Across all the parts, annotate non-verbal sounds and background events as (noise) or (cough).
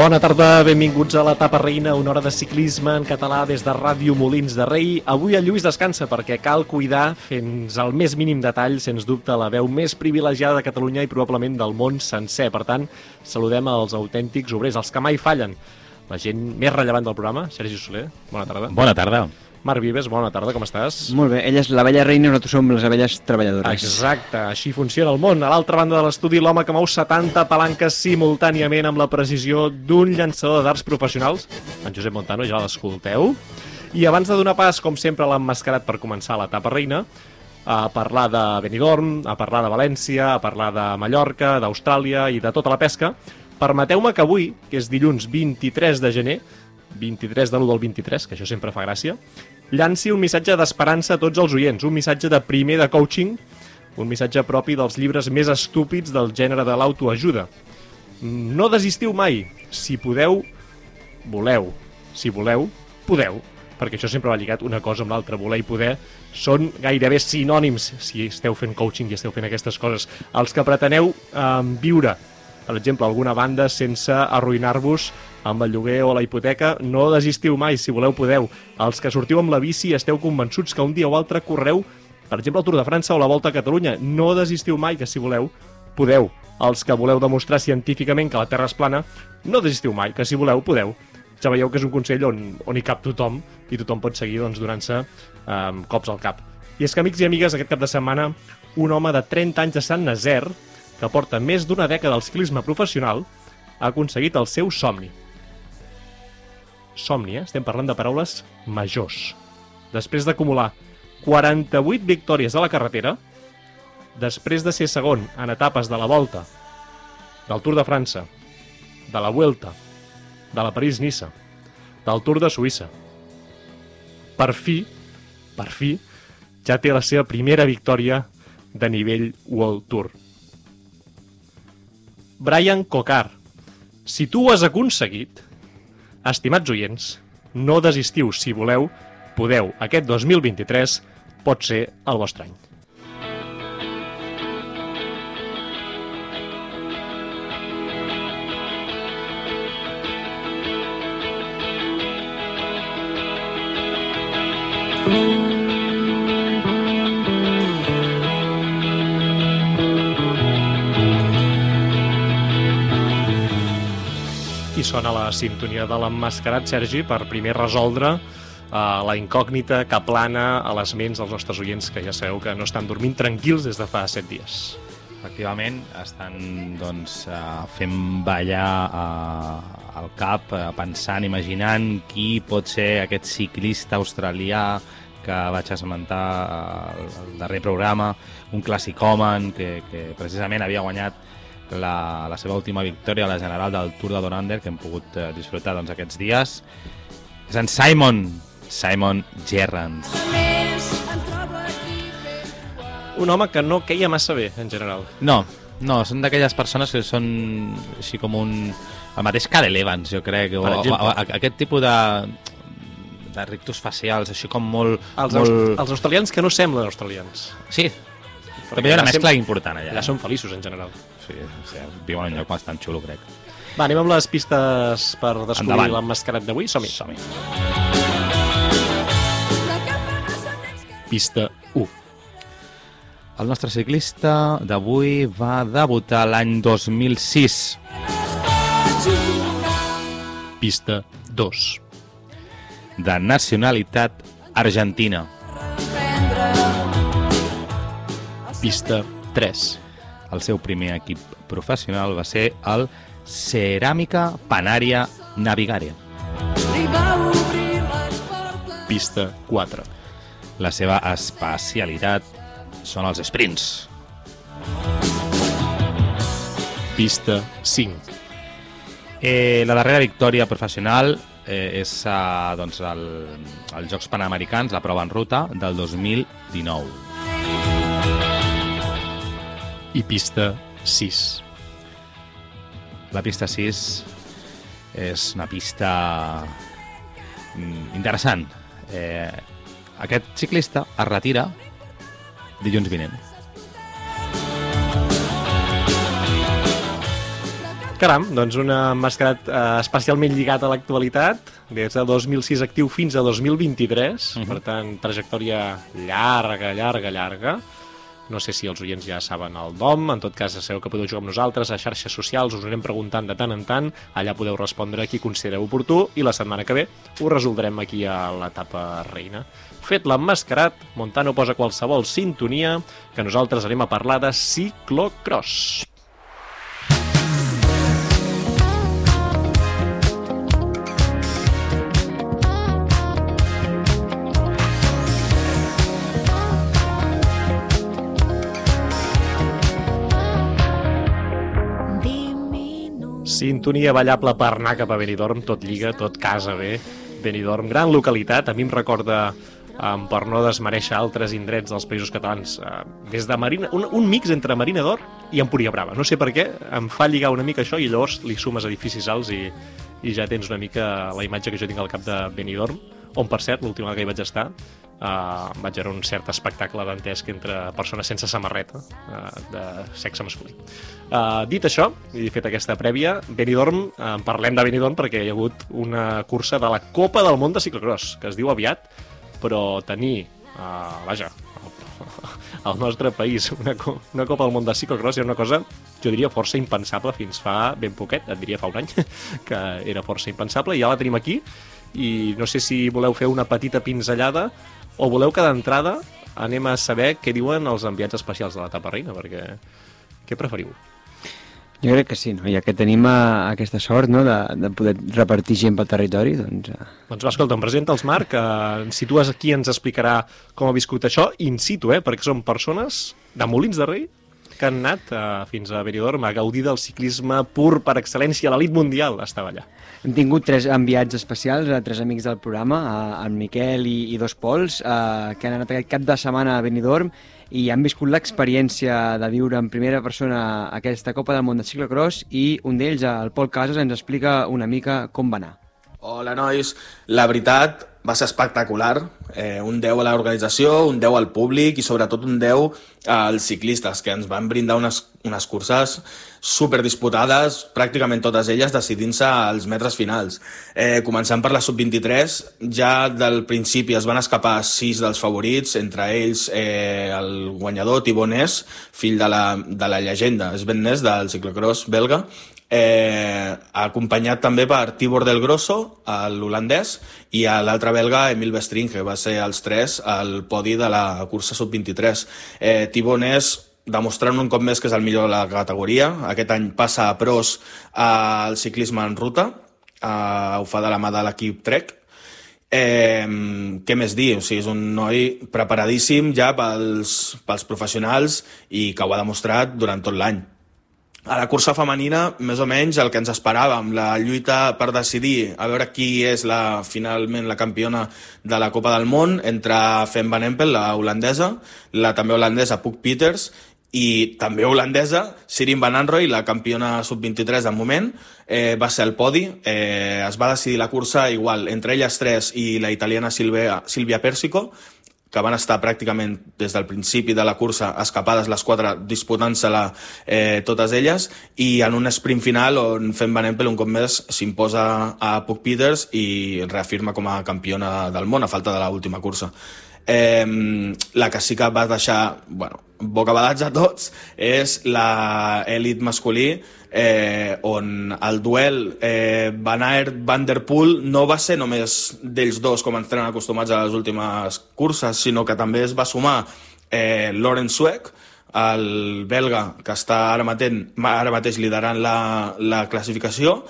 Bona tarda, benvinguts a l'etapa reina, una hora de ciclisme en català des de Ràdio Molins de Rei. Avui el Lluís descansa perquè cal cuidar fins al més mínim detall, sens dubte, la veu més privilegiada de Catalunya i probablement del món sencer. Per tant, saludem els autèntics obrers, els que mai fallen. La gent més rellevant del programa, Sergi Soler, bona tarda. Bona tarda. Marc Vives, bona tarda, com estàs? Molt bé, ella és la vella reina i nosaltres som les abelles treballadores. Exacte, així funciona el món. A l'altra banda de l'estudi, l'home que mou 70 palanques simultàniament amb la precisió d'un llançador de darts professionals, en Josep Montano, ja l'escolteu. I abans de donar pas, com sempre, a l'emmascarat per començar l'etapa reina, a parlar de Benidorm, a parlar de València, a parlar de Mallorca, d'Austràlia i de tota la pesca, permeteu-me que avui, que és dilluns 23 de gener, 23 de l'1 del 23, que això sempre fa gràcia, llanci un missatge d'esperança a tots els oients, un missatge de primer de coaching, un missatge propi dels llibres més estúpids del gènere de l'autoajuda. No desistiu mai. Si podeu, voleu. Si voleu, podeu. Perquè això sempre va lligat una cosa amb l'altra. Voler i poder són gairebé sinònims si esteu fent coaching i esteu fent aquestes coses. Els que preteneu eh, viure, per exemple, alguna banda sense arruïnar-vos amb el lloguer o la hipoteca, no desistiu mai, si voleu podeu. Els que sortiu amb la bici esteu convençuts que un dia o altre correu, per exemple, el Tour de França o la Volta a Catalunya. No desistiu mai, que si voleu, podeu. Els que voleu demostrar científicament que la Terra és plana, no desistiu mai, que si voleu, podeu. Ja veieu que és un consell on, on hi cap tothom i tothom pot seguir doncs, donant-se eh, cops al cap. I és que, amics i amigues, aquest cap de setmana, un home de 30 anys de Sant Nazer, que porta més d'una dècada al ciclisme professional, ha aconseguit el seu somni somni, eh? estem parlant de paraules majors. Després d'acumular 48 victòries a la carretera, després de ser segon en etapes de la Volta, del Tour de França, de la Vuelta, de la París-Niça, del Tour de Suïssa, per fi, per fi, ja té la seva primera victòria de nivell World Tour. Brian Cocar, si tu ho has aconseguit, Estimats oients, no desistiu si voleu, podeu, aquest 2023 pot ser el vostre any. I sona la sintonia de l'emmascarat, Sergi, per primer resoldre uh, la incògnita que plana a les ments dels nostres oients, que ja sabeu que no estan dormint tranquils des de fa set dies. Efectivament, estan doncs, uh, fent ballar uh, el cap, uh, pensant, imaginant qui pot ser aquest ciclista australià que vaig esmentar al darrer programa, un clàssicòmen que, que precisament havia guanyat la, la seva última victòria a la general del Tour de Donander que hem pogut eh, disfrutar doncs, aquests dies és en Simon Simon Gerrans un home que no queia massa bé en general no, no, són d'aquelles persones que són així com un el mateix Cadel Evans jo crec o, o, o, aquest tipus de de rictus facials, així com molt... Els, molt... els australians que no semblen australians. Sí, però hi ha una mescla important allà. Allà són feliços, en general. Sí, sí viuen en un lloc bastant xulo, crec. Va, anem amb les pistes per descobrir l'emmascarat d'avui. Som-hi. Som, -hi. Pista 1. El nostre ciclista d'avui va debutar l'any 2006. Pista 2. De nacionalitat argentina. Pista 3. El seu primer equip professional va ser el Ceràmica Panària Navigària. Pista 4. La seva especialitat són els sprints. Pista 5. Eh, la darrera victòria professional eh, és eh, doncs el, els Jocs Panamericans, la prova en ruta, del 2019 i pista 6. La pista 6 és una pista mm, interessant. Eh, aquest ciclista es retira dilluns vinent. Caram, doncs un mascarat eh, especialment lligat a l'actualitat, des de 2006 actiu fins a 2023, uh -huh. per tant, trajectòria llarga, llarga, llarga. No sé si els oients ja saben el DOM, en tot cas sabeu que podeu jugar amb nosaltres a xarxes socials, us anirem preguntant de tant en tant, allà podeu respondre qui considereu oportú i la setmana que ve ho resoldrem aquí a l'etapa reina. Fet l'emmascarat, Montano posa qualsevol sintonia que nosaltres anem a parlar de ciclocross. Sintonia ballable per anar cap a Benidorm, tot lliga, tot casa bé. Benidorm, gran localitat, a mi em recorda um, per no desmereixer altres indrets dels països catalans, uh, des de Marina, un, un mix entre Marina d'Or i Empúria Brava. No sé per què, em fa lligar una mica això i llavors li sumes edificis alts i, i ja tens una mica la imatge que jo tinc al cap de Benidorm, on, per cert, l'última que hi vaig estar, uh, vaig veure un cert espectacle dantesc entre persones sense samarreta uh, de sexe masculí. Uh, dit això, i fet aquesta prèvia, Benidorm, uh, parlem de Benidorm perquè hi ha hagut una cursa de la Copa del Món de Ciclocross, que es diu aviat, però tenir, uh, vaja, al nostre país una, una Copa del Món de Ciclocross era una cosa, jo diria, força impensable fins fa ben poquet, et diria fa un any, (laughs) que era força impensable, i ja la tenim aquí, i no sé si voleu fer una petita pinzellada o voleu que d'entrada anem a saber què diuen els enviats especials de la tapa reina, perquè què preferiu? Jo crec que sí, no? ja que tenim uh, aquesta sort no? de, de poder repartir gent pel territori, doncs... Uh... Doncs va, escolta, em presenta els Marc, que ens situes aquí, ens explicarà com ha viscut això, in situ, eh? perquè són persones de Molins de Rei que han anat uh, fins a Benidorm a gaudir del ciclisme pur per excel·lència, l'elit mundial estava allà. Hem tingut tres enviats especials, a tres amics del programa, en Miquel i, i dos Pols, eh, que han anat aquest cap de setmana a Benidorm i han viscut l'experiència de viure en primera persona aquesta Copa del Món de Ciclocross i un d'ells, el Pol Casas, ens explica una mica com va anar. Hola, nois. La veritat, va ser espectacular. Eh, un 10 a l'organització, un 10 al públic i sobretot un 10 als ciclistes, que ens van brindar unes, unes curses super disputades, pràcticament totes elles decidint-se als metres finals. Eh, començant per la sub-23, ja del principi es van escapar sis dels favorits, entre ells eh, el guanyador Tibonès, fill de la, de la llegenda, és ben Ness del ciclocross belga, eh, acompanyat també per Tibor del Grosso, l'holandès, i l'altre belga, Emil Bestringe, va ser els tres al podi de la cursa sub-23. Eh, Tibor Ness demostrant un cop més que és el millor de la categoria. Aquest any passa a pros al ciclisme en ruta, eh, ho fa de la mà de l'equip Trek, Eh, què més dir? O sigui, és un noi preparadíssim ja pels, pels professionals i que ho ha demostrat durant tot l'any. A la cursa femenina, més o menys, el que ens esperàvem, la lluita per decidir a veure qui és la, finalment la campiona de la Copa del Món entre Fem Van Empel, la holandesa, la també holandesa Puck Peters, i també holandesa, Sirin Van Anroy, la campiona sub-23 del moment, eh, va ser el podi. Eh, es va decidir la cursa igual entre elles tres i la italiana Silvia, Silvia Persico, que van estar pràcticament des del principi de la cursa escapades les quatre disputant-se-la eh, totes elles i en un sprint final on Fem Van Empel un cop més s'imposa a Puck Peters i reafirma com a campiona del món a falta de l'última cursa. Eh, la que sí que va deixar bueno, bocabadats a tots és la elit masculí eh, on el duel eh, Van Aert Van Der Poel no va ser només d'ells dos com ens tenen acostumats a les últimes curses, sinó que també es va sumar eh, Lorenz Sueck, el belga que està ara, matent, ara mateix liderant la, la classificació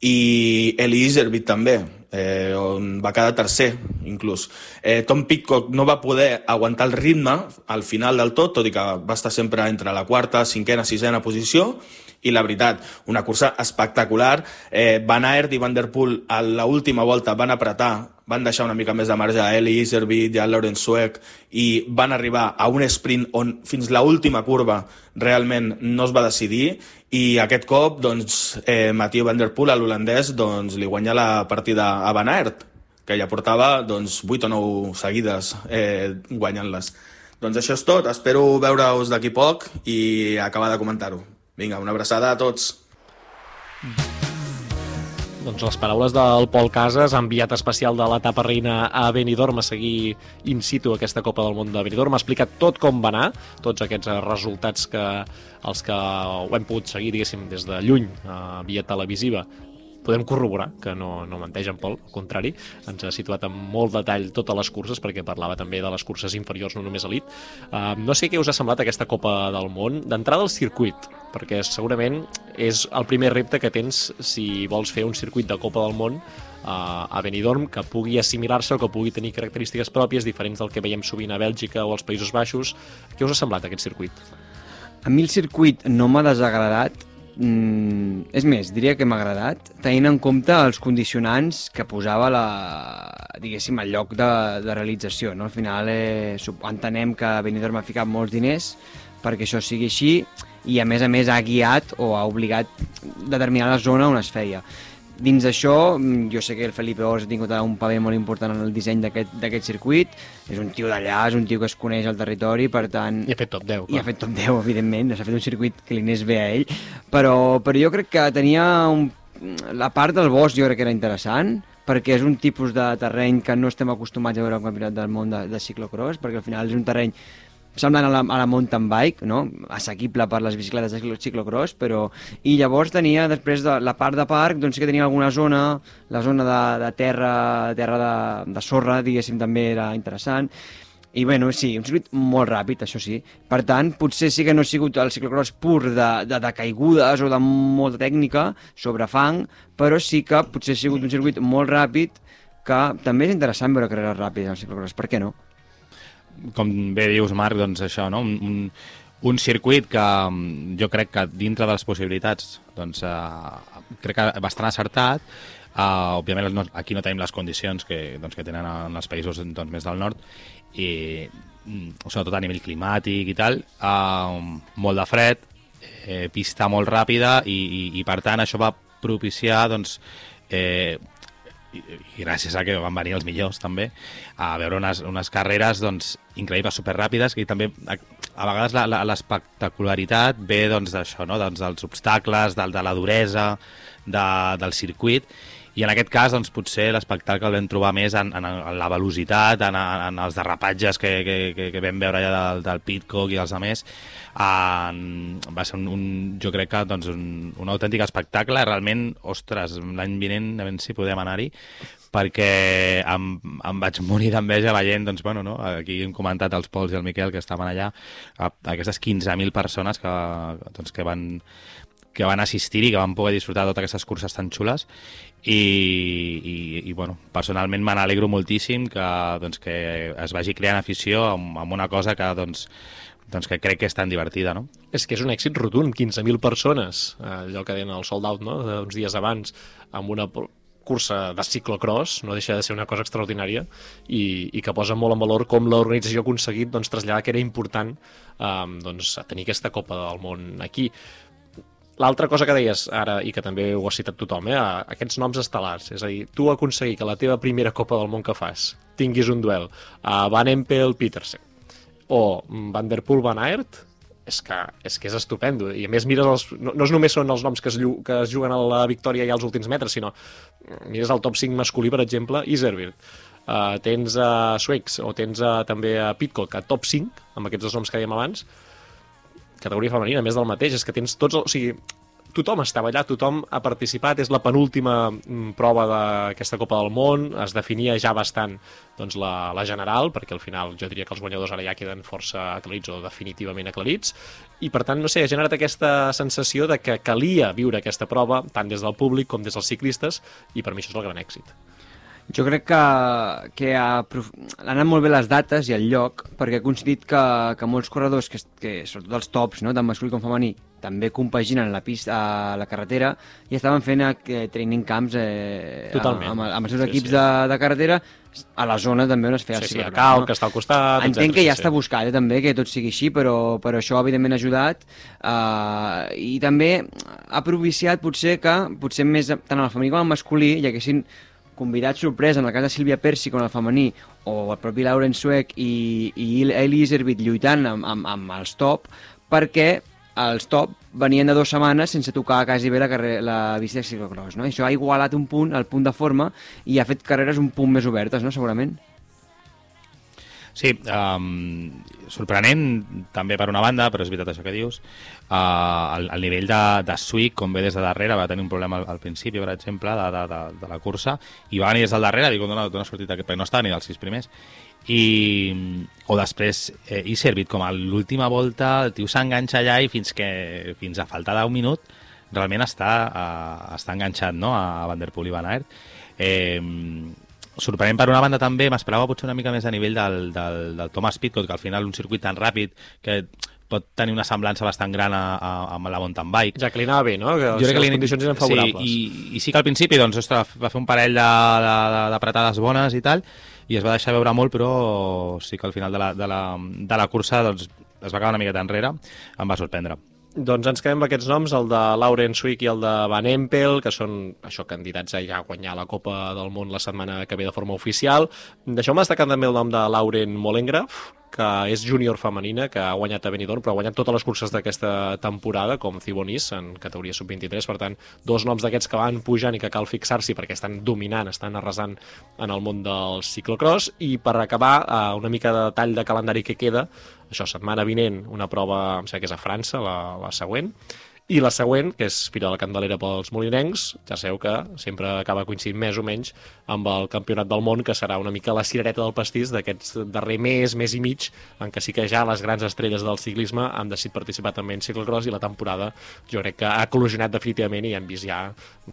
i Eli Iservit també, eh, on va quedar tercer, inclús. Eh, Tom Pitcock no va poder aguantar el ritme al final del tot, tot i que va estar sempre entre la quarta, cinquena, sisena posició, i la veritat, una cursa espectacular. Eh, Van Aert i Van Der Poel a l'última volta van apretar, van deixar una mica més de marge a Eli Iservit i a Lorenz Sueck i van arribar a un sprint on fins la última curva realment no es va decidir i aquest cop doncs, eh, Mathieu Van Der Poel, l'holandès, doncs, li guanya la partida a Van Aert, que ja portava doncs, 8 o 9 seguides eh, guanyant-les. Doncs això és tot, espero veure-us d'aquí poc i acabar de comentar-ho. Vinga, una abraçada a tots. Doncs les paraules del Pol Casas, enviat especial de l'etapa reina a Benidorm a seguir in situ aquesta Copa del Món de Benidorm. Ha explicat tot com va anar, tots aquests eh, resultats que els que ho hem pogut seguir, diguéssim, des de lluny, a via televisiva, podem corroborar que no, no menteix en Pol, al contrari, ens ha situat amb molt detall totes les curses, perquè parlava també de les curses inferiors, no només elit. Uh, no sé què us ha semblat aquesta Copa del Món. D'entrada al circuit, perquè segurament és el primer repte que tens si vols fer un circuit de Copa del Món uh, a Benidorm que pugui assimilar-se o que pugui tenir característiques pròpies diferents del que veiem sovint a Bèlgica o als Països Baixos. Què us ha semblat aquest circuit? A mi el circuit no m'ha desagradat, Mm, és més, diria que m'ha agradat, tenint en compte els condicionants que posava la, diguéssim, el lloc de, de realització. No? Al final eh, entenem que Benidorm ha ficat molts diners perquè això sigui així i a més a més ha guiat o ha obligat determinar la zona on es feia. Dins d'això, mm, jo sé que el Felipe Ors ha tingut un paper molt important en el disseny d'aquest circuit, és un tio d'allà, és un tio que es coneix al territori, per tant... I ha fet top 10. Clar. I ha fet top 10, evidentment, s'ha fet un circuit que li anés bé a ell, però, però jo crec que tenia un... la part del bosc jo crec que era interessant, perquè és un tipus de terreny que no estem acostumats a veure al Campionat del Món de, de ciclocross, perquè al final és un terreny semblant a la, a la mountain bike, no? assequible per les bicicletes de ciclocross, però... I llavors tenia, després de la part de parc, doncs sí que tenia alguna zona, la zona de, de terra, terra de, de sorra, diguéssim, també era interessant, i bueno, sí, un circuit molt ràpid, això sí. Per tant, potser sí que no ha sigut el ciclocross pur de, de, de caigudes o de molta tècnica sobre fang, però sí que potser ha sigut un circuit molt ràpid que també és interessant veure carreres ràpides al ciclocross, per què no? Com bé dius, Marc, doncs això, no? un, un, un circuit que mm, jo crec que dintre de les possibilitats doncs, uh, crec que bastant acertat uh, òbviament no, aquí no tenim les condicions que, doncs, que tenen en els països doncs, més del nord i mm, sobretot a nivell climàtic i tal uh, molt de fred eh, pista molt ràpida i, i, i per tant això va propiciar doncs, eh, i, i gràcies a que van venir els millors també, a veure unes, unes carreres doncs, increïbles, superràpides, que també a, a vegades l'espectacularitat ve doncs, d'això, no? doncs, dels obstacles, de, de la duresa de, del circuit, i en aquest cas doncs, potser l'espectacle el vam trobar més en, en, en la velocitat, en, en els derrapatges que, que, que, que vam veure allà del, del Pitcock i els altres. Uh, va ser un, un, jo crec que doncs, un, un autèntic espectacle. Realment, ostres, l'any vinent a veure si podem anar-hi, perquè em, em vaig morir d'enveja veient, doncs, bueno, no? aquí hem comentat els Pols i el Miquel que estaven allà, aquestes 15.000 persones que, doncs, que van que van assistir i que van poder disfrutar de totes aquestes curses tan xules i, i, i bueno, personalment me n'alegro moltíssim que, doncs, que es vagi creant afició amb, amb una cosa que, doncs, doncs que crec que és tan divertida, no? És que és un èxit rotund, 15.000 persones, allò que deien el sold out, no?, uns dies abans, amb una cursa de ciclocross, no deixa de ser una cosa extraordinària i, i que posa molt en valor com l'organització ha aconseguit doncs, traslladar que era important um, doncs, tenir aquesta Copa del Món aquí. L'altra cosa que deies ara, i que també ho ha citat tothom, eh, aquests noms estel·lars, és a dir, tu aconseguir que la teva primera Copa del Món que fas tinguis un duel a Van Empel Petersen o Van Der Poel Van Aert, és que, és que és estupendo. I a més mires els, no, no és només són els noms que es, que es juguen a la victòria ja als últims metres, sinó mires el top 5 masculí, per exemple, Iservirt. Uh, tens a uh, Swex o tens uh, també a Pitcock, a top 5, amb aquests dos noms que dèiem abans, categoria femenina, més del mateix, és que tens tots... O sigui, tothom estava allà, tothom ha participat, és la penúltima mm, prova d'aquesta Copa del Món, es definia ja bastant doncs, la, la general, perquè al final jo diria que els guanyadors ara ja queden força aclarits o definitivament aclarits, i per tant, no sé, ha generat aquesta sensació de que calia viure aquesta prova, tant des del públic com des dels ciclistes, i per mi això és el gran èxit. Jo crec que, que ha, han anat molt bé les dates i el lloc, perquè ha coincidit que, que molts corredors, que, que sobretot els tops, no, tant masculí com femení, també compaginen la pista a la carretera i estaven fent eh, training camps eh, Totalment. amb, amb els seus sí, equips sí. De, de carretera a la zona també on es feia sí, el sí, a Cal, no? que està al costat... Entenc etcètera, que ja sí, està buscat eh, també que tot sigui així, però, però això evidentment ha ajudat eh, i també ha propiciat potser que potser més tant en el femení com en el masculí hi haguessin convidat sorpresa, en el cas de Sílvia Persi com el femení, o el propi Lauren Suec i, i Eli Iservit lluitant amb, amb, amb els top, perquè els top venien de dues setmanes sense tocar quasi bé la, carrer, la bici de ciclocross, no? Això ha igualat un punt, el punt de forma, i ha fet carreres un punt més obertes, no?, segurament. Sí, um, sorprenent també per una banda, però és veritat això que dius. Uh, el, el nivell de, de Swick, com ve des de darrere, va tenir un problema al, al principi, per exemple, de, de, de, de la cursa, i va venir des del darrere, dic, dona, dona aquest, perquè no estava ni dels sis primers. I, o després, eh, i servit com a l'última volta, el tio s'enganxa allà i fins, que, fins a falta d'un minut realment està, uh, està enganxat no? a Van Der Poel i Van Aert. Eh, sorprenent per una banda també, m'esperava potser una mica més a nivell del, del, del Thomas Pitcock, que al final un circuit tan ràpid que pot tenir una semblança bastant gran a, a, amb la mountain bike. Ja que li anava bé, no? Que Jo crec que les condicions eren favorables. Sí, i, i sí que al principi doncs, ostres, va fer un parell de- de- de- d'apretades bones i tal, i es va deixar veure molt, però sí que al final de la, de la, de la cursa doncs, es va quedar una miqueta enrere, em va sorprendre. Doncs ens quedem amb aquests noms, el de Lauren Swick i el de Van Empel, que són això candidats a ja guanyar la Copa del Món la setmana que ve de forma oficial. Deixeu-me destacar també el nom de Lauren Molengraf, que és júnior femenina, que ha guanyat a Benidorm, però ha guanyat totes les curses d'aquesta temporada, com Cibonís, en categoria sub-23, per tant, dos noms d'aquests que van pujant i que cal fixar-s'hi perquè estan dominant, estan arrasant en el món del ciclocross, i per acabar, eh, una mica de tall de calendari que queda, això, setmana vinent, una prova, em sembla que és a França, la, la següent, i la següent, que és Fira de la Candelera pels molinencs, ja sabeu que sempre acaba coincidint més o menys amb el Campionat del Món, que serà una mica la cirereta del pastís d'aquests darrer mes, mes i mig, en què sí que ja les grans estrelles del ciclisme han decidit participar també en ciclocross i la temporada jo crec que ha eclosionat definitivament i hem vist ja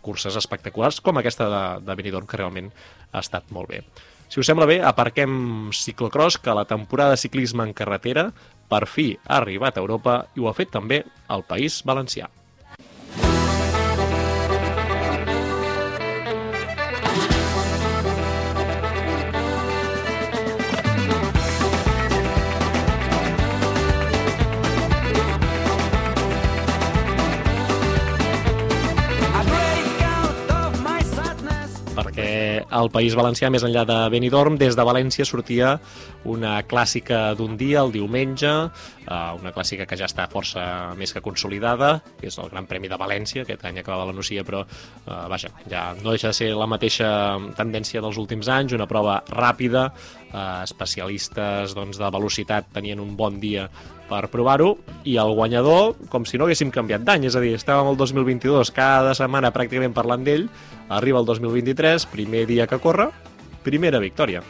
curses espectaculars com aquesta de, de Benidorm, que realment ha estat molt bé. Si us sembla bé, aparquem ciclocross, que la temporada de ciclisme en carretera per fi ha arribat a Europa i ho ha fet també al País Valencià. Al País Valencià, més enllà de Benidorm, des de València sortia una clàssica d'un dia, el diumenge, eh, una clàssica que ja està força més que consolidada, que és el Gran Premi de València, aquest any acabava la Nucia, però eh, vaja, ja no deixa de ser la mateixa tendència dels últims anys, una prova ràpida, eh, especialistes doncs, de velocitat tenien un bon dia per provar-ho, i el guanyador, com si no haguéssim canviat d'any, és a dir, estàvem al 2022, cada setmana pràcticament parlant d'ell, arriba el 2023, primer dia que corre, primera victòria.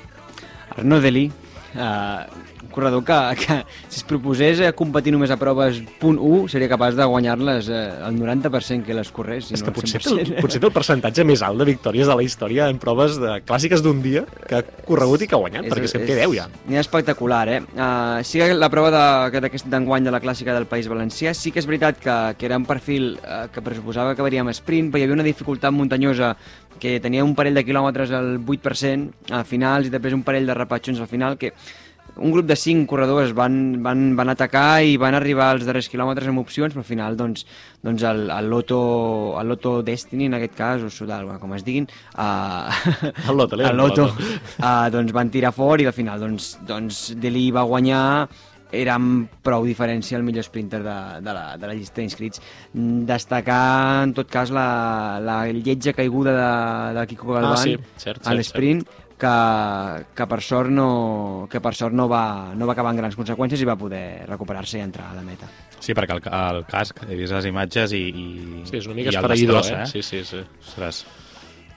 Arnaud Delí, eh, corredor que, que si es proposés eh, competir només a proves punt 1 seria capaç de guanyar-les eh, el 90% que les corrés. si és no que potser té, el, 100%. potser té el percentatge més alt de victòries de la història en proves de clàssiques d'un dia que ha corregut i que ha guanyat, És- perquè se'n té és- 10 ja. Ha espectacular, eh? Uh, sí que la prova de- que d'aquest d'enguany de la clàssica del País Valencià sí que és veritat que, que era un perfil uh, que pressuposava que veríem sprint, però hi havia una dificultat muntanyosa que tenia un parell de quilòmetres al 8% a finals i després un parell de repatxons al final que un grup de cinc corredors van, van, van atacar i van arribar als darrers quilòmetres amb opcions, però al final doncs, doncs el, el, Loto, el Loto Destiny, en aquest cas, o Sudal, com es diguin, uh, El Loto, el Loto, uh, doncs van tirar fort i al final doncs, doncs Deli va guanyar. Era amb prou diferència el millor sprinter de, de, la, de la llista d'inscrits. Destacar, en tot cas, la, la lletja caiguda de, de Kiko Galván Ah, sí, cert, a cert, l'esprint, que, que, per sort no, que per sort no va, no va acabar en grans conseqüències i va poder recuperar-se i entrar a la meta. Sí, perquè el, el casc, he vist les imatges i... i Sí, és una mica esfereïdor, destrossa, eh? Sí, sí, sí. Ostres,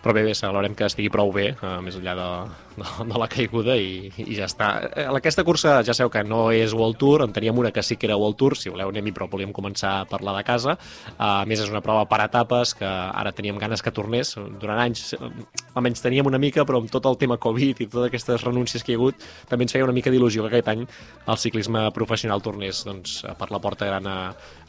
Però bé, bé, celebrem que estigui prou bé, eh, més enllà de, de, de la caiguda, i, i ja està. Eh, Aquesta cursa, ja sabeu que no és World Tour, en teníem una que sí que era World Tour, si voleu anem-hi, però volíem començar a parlar de casa. A més, és una prova per etapes, que ara teníem ganes que tornés. Durant anys, eh, almenys teníem una mica, però amb tot el tema Covid i totes aquestes renúncies que hi ha hagut, també ens feia una mica d'il·lusió que aquest any el ciclisme professional tornés doncs, per la porta gran a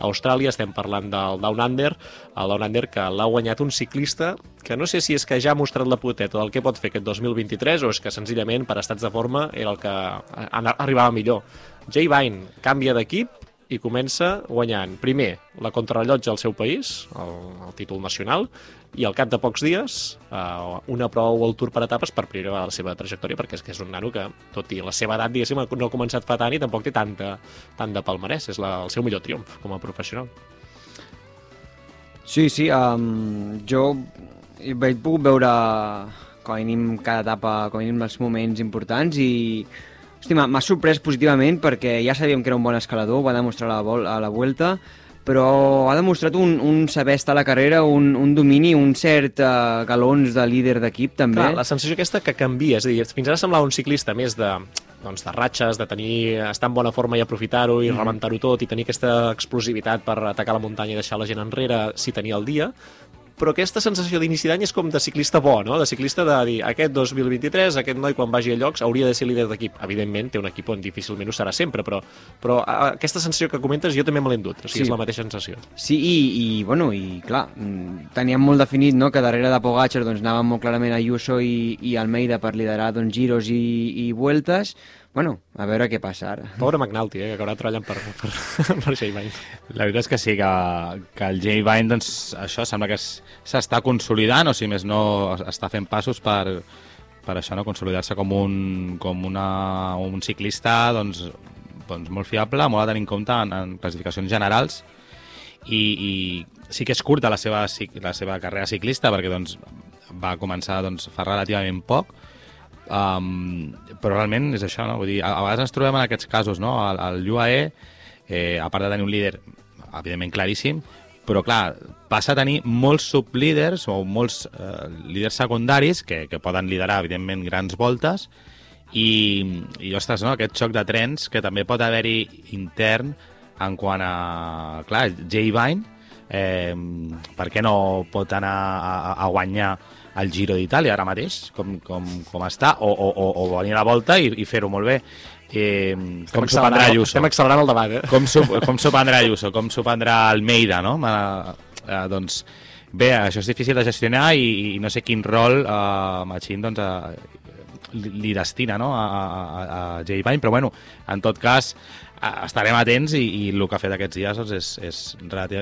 Austràlia. Estem parlant del Down Under, el Down Under que l'ha guanyat un ciclista que no sé si és que ja ha mostrat la poteta del que pot fer aquest 2023 o és que senzillament per estats de forma era el que arribava millor. Jay Vine canvia d'equip i comença guanyant, primer, la contrarrellotge al seu país, el, el títol nacional, i al cap de pocs dies uh, una prova World Tour per etapes per primera vegada la seva trajectòria, perquè és que és un nano que, tot i la seva edat, diguéssim, no ha començat fa tant i tampoc té tanta, tant de palmarès. És la, el seu millor triomf com a professional. Sí, sí, um, jo vaig pogut veure com a mínim cada etapa, com a mínim els moments importants i Hosti, m'ha sorprès positivament perquè ja sabíem que era un bon escalador, ho va demostrar a la, vol a la Vuelta, però ha demostrat un, un saber estar a la carrera, un, un domini, un cert uh, galons de líder d'equip també. Clar, la sensació aquesta que canvia, és a dir, fins ara semblava un ciclista més de, doncs, de ratxes, de tenir, estar en bona forma i aprofitar-ho i mm. rebentar-ho tot i tenir aquesta explosivitat per atacar la muntanya i deixar la gent enrere si tenia el dia, però aquesta sensació d'inici d'any és com de ciclista bo, no? de ciclista de dir aquest 2023, aquest noi quan vagi a llocs hauria de ser líder d'equip. Evidentment té un equip on difícilment ho serà sempre, però, però aquesta sensació que comentes jo també me l'he endut, o sigui, sí. és la mateixa sensació. Sí, i, i, bueno, i clar, mm, teníem molt definit no, que darrere de Pogacar doncs, anàvem molt clarament a Ayuso i, i Almeida per liderar doncs, giros i, i vueltes, Bueno, a veure què passa ara. Pobre McNulty, eh, que acabarà treballant per, per, (laughs) per Jay Vine. La veritat és que sí, que, que el Jay Vine, doncs, això sembla que s'està consolidant, o si més no, està fent passos per, per això, no? consolidar-se com, un, com una, un ciclista doncs, doncs molt fiable, molt a tenir en compte en, en classificacions generals, i, i sí que és curta la seva, la seva carrera ciclista, perquè doncs, va començar doncs, fa relativament poc, Um, però realment és això, no? Vull dir, a, a vegades ens trobem en aquests casos, no? El, el UAE, eh, a part de tenir un líder evidentment claríssim, però clar, passa a tenir molts sublíders o molts eh, líders secundaris que, que poden liderar, evidentment, grans voltes i, i ostres, no? aquest xoc de trens que també pot haver-hi intern en quant a, clar, Jay Vine, eh, per què no pot anar a, a guanyar el Giro d'Itàlia ara mateix, com, com, com està, o, o, o, o venir a la volta i, i fer-ho molt bé. Eh, com s'ho prendrà Ayuso. Estem accelerant el debat, eh? (laughs) Com s'ho prendrà Ayuso, com s'ho prendrà Almeida, no? Eh, eh, doncs, bé, això és difícil de gestionar i, i no sé quin rol eh, Machín doncs, eh, li destina no? a, a, a Jay Vine, però bueno, en tot cas estarem atents i, i el que ha fet aquests dies doncs, és, és,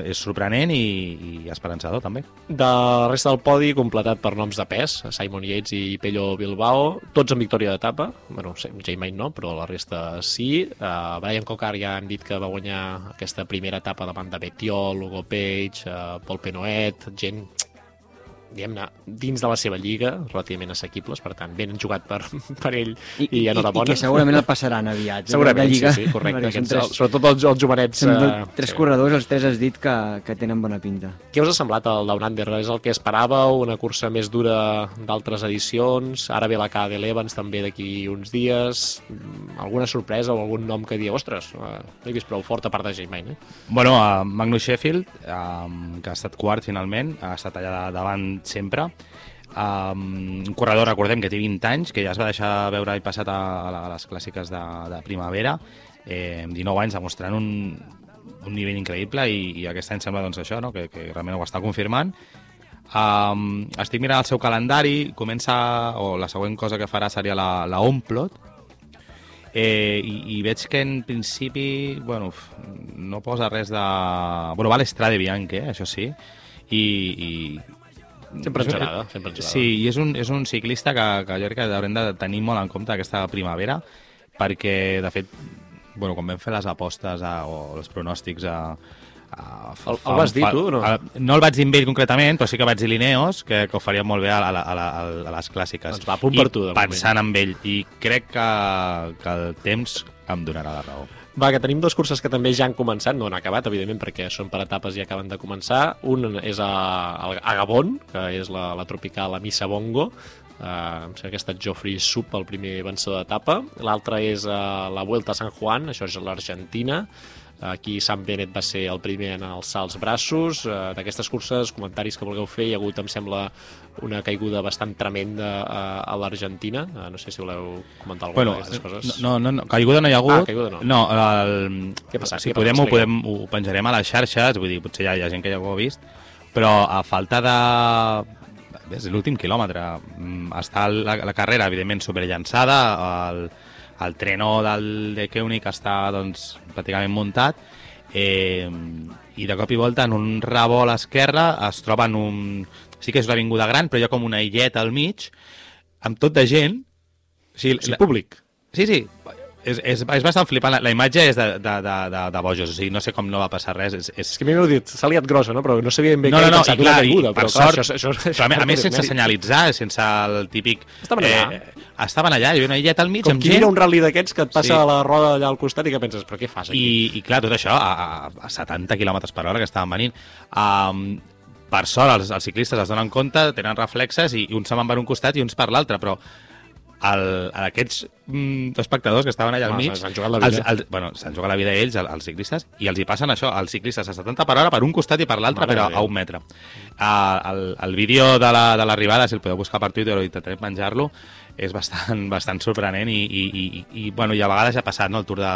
és sorprenent i, i esperançador també. De la resta del podi completat per noms de pes, Simon Yates i Pello Bilbao, tots en victòria d'etapa, bueno, Jaime no, però la resta sí. Uh, Brian Cocar ja hem dit que va guanyar aquesta primera etapa davant de Betiol, Hugo Page, uh, Paul Penoet, gent diguem-ne, dins de la seva lliga, relativament assequibles, per tant, ben jugat per, (laughs) per ell i, i enhorabona. I, I que segurament el passaran aviat. Eh, (laughs) segurament, lliga. sí, sí, correcte. Aquests, tres, sobretot els, els jovenets. Són uh, tres sí. corredors, els tres has dit que, que tenen bona pinta. Què us ha semblat el Down Under? És el que esperàveu? Una cursa més dura d'altres edicions? Ara ve la K de l'Evans també d'aquí uns dies. Alguna sorpresa o algun nom que diu, ostres, uh, l'he vist prou fort a part de Jaime, eh? Bueno, uh, Magnus Sheffield, uh, que ha estat quart finalment, ha estat allà davant sempre. Um, un corredor, recordem, que té 20 anys, que ja es va deixar veure l'any passat a, a les clàssiques de, de primavera, eh, amb 19 anys demostrant un, un nivell increïble i, i aquest any sembla doncs, això, no? que, que realment ho està confirmant. Um, estic mirant el seu calendari, comença, o la següent cosa que farà seria la, la Omplot, eh, i, i veig que en principi bueno, no posa res de... Bueno, va l'Estrade Bianche, eh, això sí, i, i, Sempre engelada, sempre engelada. Sí, i és un, és un ciclista que, que jo crec que haurem de tenir molt en compte aquesta primavera, perquè, de fet, bueno, quan vam fer les apostes a, o els pronòstics a, a, el, el vas dir tu, no? A, no el vaig dir amb ell concretament, però sí que vaig dir l'Ineos, que, que ho faria molt bé a, a, a, a, a les clàssiques. Doncs va, punt per tu, de pensant moment. amb ell. I crec que, que el temps em donarà la raó. Va, que tenim dues curses que també ja han començat, no han acabat, evidentment, perquè són per etapes i acaben de començar. Un és a, a Gabon, que és la, la tropical a Missa Bongo, Uh, em sembla que ha estat Geoffrey Sup el primer vencedor d'etapa. L'altre és uh, la Vuelta a San Juan, això és l'Argentina. Aquí Sam Bennett va ser el primer en alçar els braços. Uh, D'aquestes curses, comentaris que vulgueu fer, hi ha hagut, em sembla, una caiguda bastant tremenda a, a l'Argentina. Uh, no sé si voleu comentar alguna bueno, d'aquestes coses. No, no, no, caiguda no hi ha hagut. Ah, caiguda no. No, el, Què passa? si Què podem, passa? ho, podem, ho penjarem a les xarxes, vull dir, potser hi ha, hi ha gent que ja ho ha vist, però a falta de de l'últim quilòmetre. Mm, està la, la carrera, evidentment, superllançada, el, el treno del de Koenig està doncs, pràcticament muntat, eh, i de cop i volta en un revolt a l'esquerra es troben un... Sí que és una avinguda gran, però hi ha com una illeta al mig, amb tot de gent. O sigui, sí, públic. Sí, sí, és, és, és bastant flipant. La, la imatge és de, de, de, de, de bojos, o sigui, no sé com no va passar res. És, és... És que a mi m'heu dit, s'ha liat grossa, no? Però no sabia ben bé no, què no, no, pensat i clar, caiguda. per però, clar, sort, això, això, això, però a, a (laughs) més sense senyalitzar, sense el típic... Estaven allà. Eh, estaven allà, hi havia una illeta al mig Com amb gent... mira un rally d'aquests que et passa Sí. a la roda allà al costat i que penses, però què fas aquí? I, i clar, tot això a, a, a 70 km per hora que estaven venint. Um, per sort, els, els ciclistes es donen compte, tenen reflexes i, i uns se'n van per un costat i uns per l'altre, però el, aquests mm, espectadors que estaven allà al mig... s'han jugat la vida. Els, els, bueno, s'han jugat la vida ells, els, els ciclistes, i els hi passen això, els ciclistes a 70 per hora per un costat i per l'altre, però a un metre. Uh, el, el vídeo de la- de l'arribada, si el podeu buscar per Twitter o intentaré penjar-lo, és bastant, bastant sorprenent i, i, i, i, bueno, i a vegades ja ha passat, no?, el Tour de,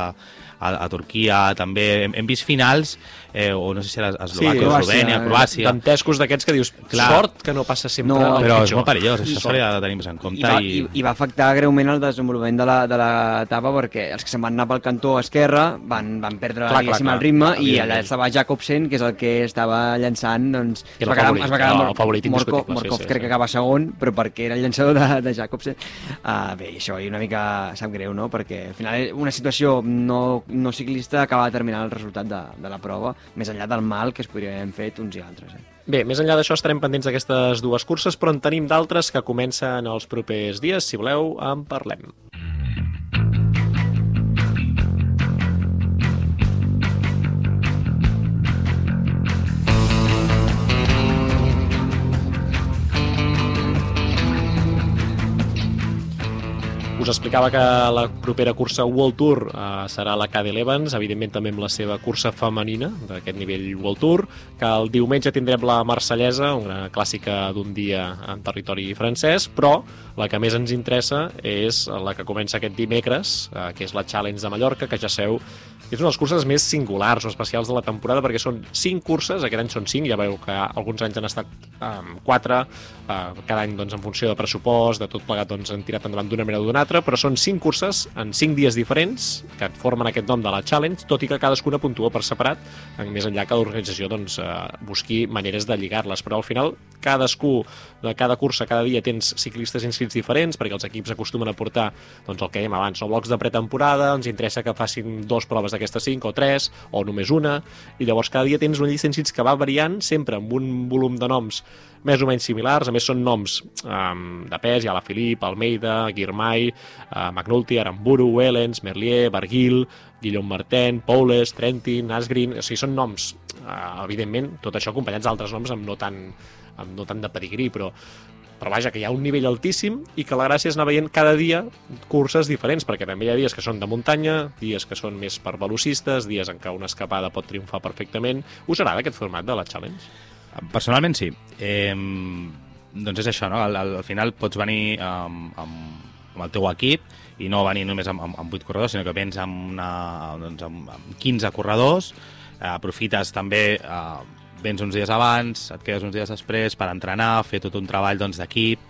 a, a Turquia, també hem, hem vist finals, eh, o no sé si era Eslovàquia, Croàcia, Eslovènia, Croàcia, Dantescos d'aquests que dius, Clar. sort que no passa sempre No, el però és pitjor. molt perillós, I això s'hauria de tenir més en I compte. va, I, i, I va afectar greument el desenvolupament de la- de l'etapa perquè els que se'n van anar pel cantó esquerre van, van perdre Clar, diguéssim, clar, el ritme clar, i allà estava Jacobsen, que és el que estava llançant, doncs I es va quedar, favorit, es va quedar el Mor- favorit Morkov, indiscutible, sí, Morkov sí, crec sí. que acaba segon, però perquè era el llançador de, de Jacobsen. Uh, bé, i això i una mica sap greu, no? Perquè al final una situació no, no ciclista acaba determinant el resultat de, de la prova, més enllà del mal que es podria haver fet uns i altres. Eh? Bé, més enllà d'això estarem pendents d'aquestes dues curses, però en tenim d'altres que comencen els propers dies. Si voleu, en parlem. Us explicava que la propera cursa World Tour eh, serà la Cadel Evans, evidentment també amb la seva cursa femenina d'aquest nivell World Tour, que el diumenge tindrem la Marsellesa, una clàssica d'un dia en territori francès, però la que més ens interessa és la que comença aquest dimecres, eh, que és la Challenge de Mallorca, que ja seu és una de les curses més singulars o especials de la temporada perquè són 5 curses, aquest any són 5, ja veieu que alguns anys han estat um, 4, uh, cada any doncs, en funció de pressupost, de tot plegat doncs, han tirat endavant d'una manera o d'una altra, però són 5 curses en 5 dies diferents que formen aquest nom de la Challenge, tot i que cadascuna puntua per separat, més enllà que l'organització doncs, uh, busqui maneres de lligar-les, però al final cadascú de cada cursa, cada dia tens ciclistes inscrits diferents, perquè els equips acostumen a portar doncs, el que dèiem abans, o blocs de pretemporada, ens interessa que facin dos proves d'aquestes cinc o tres, o només una, i llavors cada dia tens una llista d'inscrits que va variant, sempre amb un volum de noms més o menys similars, a més són noms um, de pes, hi ha la Filip, Almeida, Guirmay, uh, McNulty, Aramburu, Wellens, Merlier, Barguil, Guillaume Martin, Poules, Trentin, Asgreen, o sigui, són noms, uh, evidentment, tot això acompanyats d'altres noms amb no tant, amb no tant de pedigrí, però però vaja, que hi ha un nivell altíssim i que la gràcia és anar veient cada dia curses diferents, perquè també hi ha dies que són de muntanya, dies que són més per velocistes, dies en què una escapada pot triomfar perfectament. Us agrada aquest format de la Challenge? Personalment sí. Eh, doncs és això, no? Al, al, al final pots venir amb, amb, amb el teu equip i no venir només amb, amb, amb 8 corredors, sinó que vens amb, una, doncs amb, amb 15 corredors, eh, aprofites també, eh, vens uns dies abans, et quedes uns dies després per entrenar, fer tot un treball doncs, d'equip,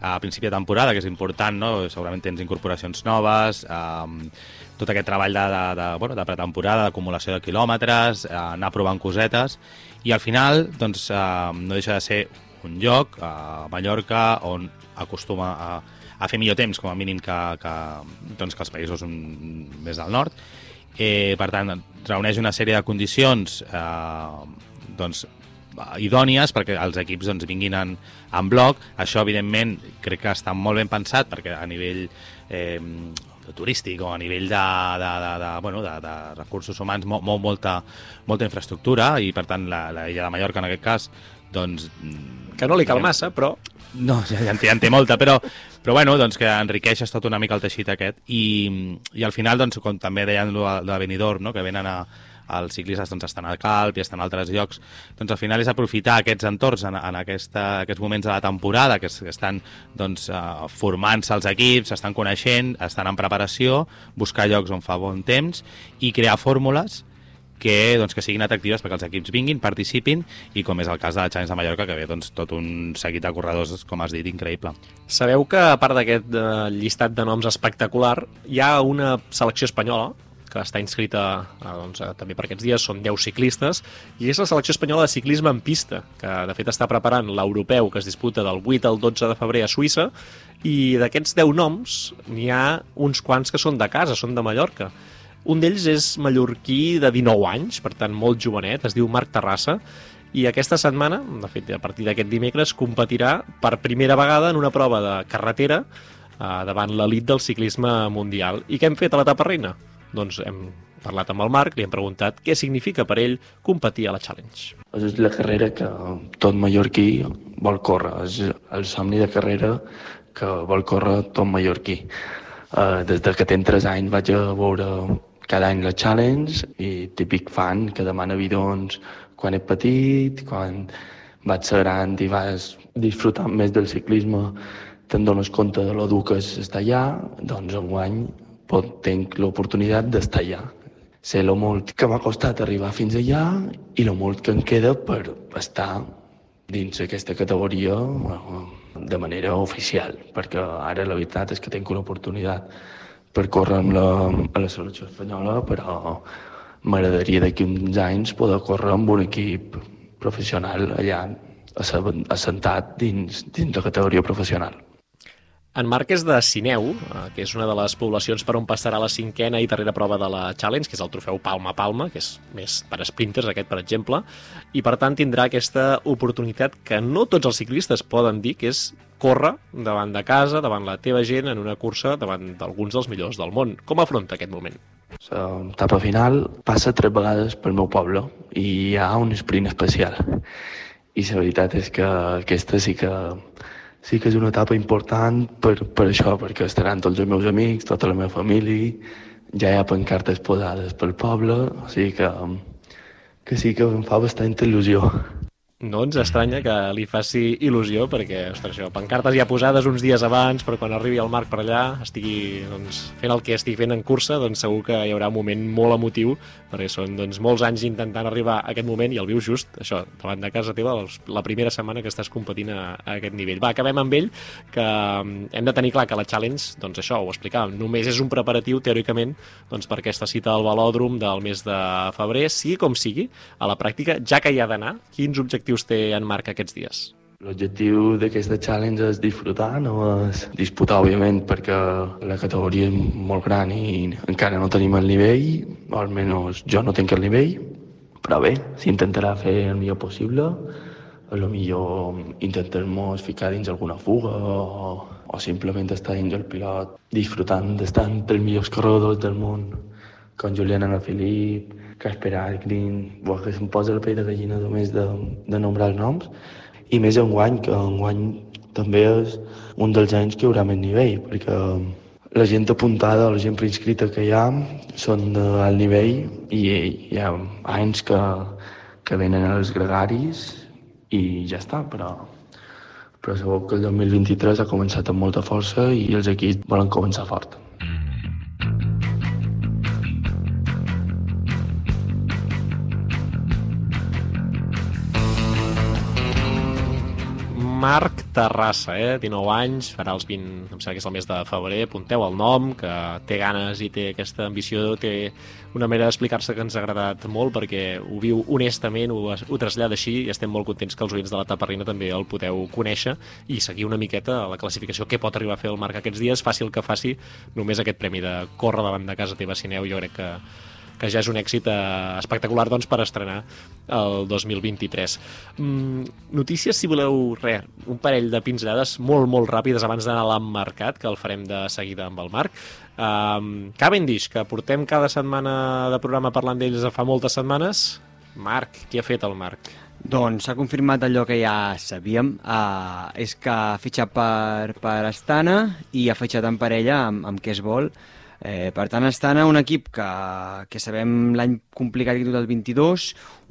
a principi de temporada, que és important, no? segurament tens incorporacions noves, eh, tot aquest treball de, de, de, bueno, de pretemporada, d'acumulació de quilòmetres, eh, anar provant cosetes, i al final doncs, eh, no deixa de ser un lloc, a Mallorca, on acostuma a, a fer millor temps, com a mínim, que, que, doncs, que els països més del nord. Eh, per tant, reuneix una sèrie de condicions eh, doncs, idònies perquè els equips doncs, vinguin en, en bloc. Això, evidentment, crec que està molt ben pensat perquè a nivell eh, turístic o a nivell de, de, de, de, bueno, de, de recursos humans mou, mou molta, molta infraestructura i, per tant, la, la illa de Mallorca, en aquest cas, doncs... Que no li cal massa, però No, (laughs) ja, ja, en té, ja en té molta, però, però bueno, doncs que enriqueixes tot una mica el teixit aquest i, i al final, doncs, com també deien de Benidorm, no? que venen a, els ciclistes doncs, estan al Calp i estan a altres llocs, doncs al final és aprofitar aquests entorns en, en aquesta, aquests moments de la temporada que, que estan doncs, uh, formant-se els equips, estan coneixent, estan en preparació, buscar llocs on fa bon temps i crear fórmules que, doncs, que siguin atractives perquè els equips vinguin, participin i com és el cas de la Challenge de Mallorca que ve doncs, tot un seguit de corredors, com has dit, increïble. sabeu que a part d'aquest eh, llistat de noms espectacular, hi ha una selecció espanyola que està inscrita eh, doncs, eh, també per aquests dies, són 10 ciclistes, i és la selecció espanyola de ciclisme en pista, que de fet està preparant l'europeu que es disputa del 8 al 12 de febrer a Suïssa, i d'aquests 10 noms n'hi ha uns quants que són de casa, són de Mallorca. Un d'ells és mallorquí de 19 anys, per tant molt jovenet, es diu Marc Terrassa, i aquesta setmana, de fet a partir d'aquest dimecres, competirà per primera vegada en una prova de carretera eh, davant l'elit del ciclisme mundial. I què hem fet a l'etapa reina? Doncs hem parlat amb el Marc, li hem preguntat què significa per ell competir a la Challenge. És la carrera que tot mallorquí vol córrer, és el somni de carrera que vol córrer tot mallorquí. Uh, des de que tenc 3 anys vaig a veure cada any la Challenge i típic fan que demana bidons quan és petit, quan vaig ser gran i vas disfrutant més del ciclisme, te'n dones compte de lo dur que és estar allà, doncs enguany pot, tenc l'oportunitat d'estar allà. Sé lo molt que m'ha costat arribar fins allà i lo molt que em queda per estar dins aquesta categoria de manera oficial, perquè ara la veritat és que tinc una oportunitat per córrer amb la, a la selecció espanyola, però m'agradaria d'aquí uns anys poder córrer amb un equip professional allà assentat dins, dins la categoria professional. En Marc és de Sineu, eh, que és una de les poblacions per on passarà la cinquena i darrera prova de la Challenge, que és el trofeu Palma Palma, que és més per sprinters aquest, per exemple, i per tant tindrà aquesta oportunitat que no tots els ciclistes poden dir, que és córrer davant de casa, davant la teva gent, en una cursa davant d'alguns dels millors del món. Com afronta aquest moment? L'etapa final passa tres vegades pel meu poble i hi ha un sprint especial. I la veritat és que aquesta sí que sí que és una etapa important per, per això, perquè estaran tots els meus amics, tota la meva família, ja hi ha pancartes posades pel poble, o sigui que, que sí que em fa bastanta il·lusió. No ens estranya que li faci il·lusió, perquè, ostres, això, pancartes ja posades uns dies abans, però quan arribi el Marc per allà, estigui doncs, fent el que estigui fent en cursa, doncs segur que hi haurà un moment molt emotiu, perquè són doncs, molts anys intentant arribar a aquest moment i el viu just, això, davant de casa teva, la primera setmana que estàs competint a, a aquest nivell. Va, acabem amb ell, que mm, hem de tenir clar que la Challenge, doncs això, ho explicàvem, només és un preparatiu, teòricament, doncs, per aquesta cita al velòdrom del mes de febrer, sigui com sigui, a la pràctica, ja que hi ha d'anar, quins objectius objectius té en Marc aquests dies? L'objectiu d'aquesta challenge és disfrutar, no és disputar, òbviament, perquè la categoria és molt gran i encara no tenim el nivell, o almenys jo no tinc el nivell, però bé, s'intentarà fer el millor possible, a lo millor intentar-nos ficar dins alguna fuga o, o simplement estar dins el pilot disfrutant d'estar entre els millors corredors del món, com Julián Alaphilippe, Casper Algrin, bo, que se'm posa la pell de gallina només de, de nombrar els noms, i més enguany, que enguany també és un dels anys que hi haurà més nivell, perquè la gent apuntada, la gent preinscrita que hi ha, són d'alt nivell i hi ha anys que, que venen els gregaris i ja està, però, però segur que el 2023 ha començat amb molta força i els equips volen començar fort. Marc Terrassa, eh? 19 anys, farà els 20, em sembla que és el mes de febrer, apunteu el nom, que té ganes i té aquesta ambició, té una manera d'explicar-se que ens ha agradat molt perquè ho viu honestament, ho, ho trasllada així i estem molt contents que els oients de la Taparrina també el podeu conèixer i seguir una miqueta la classificació que pot arribar a fer el Marc aquests dies, faci el que faci, només aquest premi de córrer davant de casa teva Sineu, jo crec que que ja és un èxit eh, espectacular doncs, per estrenar el 2023. Mm, notícies, si voleu, res, un parell de pinzellades molt, molt ràpides abans d'anar a l'emmarcat, que el farem de seguida amb el Marc. Um, Cavendish, que portem cada setmana de programa parlant d'ells fa moltes setmanes. Marc, què ha fet el Marc? Doncs s'ha confirmat allò que ja sabíem, uh, és que ha fitxat per, per Astana i ha fitxat en parella amb, amb què es vol, Eh, per tant, estan a un equip que, que sabem l'any complicat que tot el 22,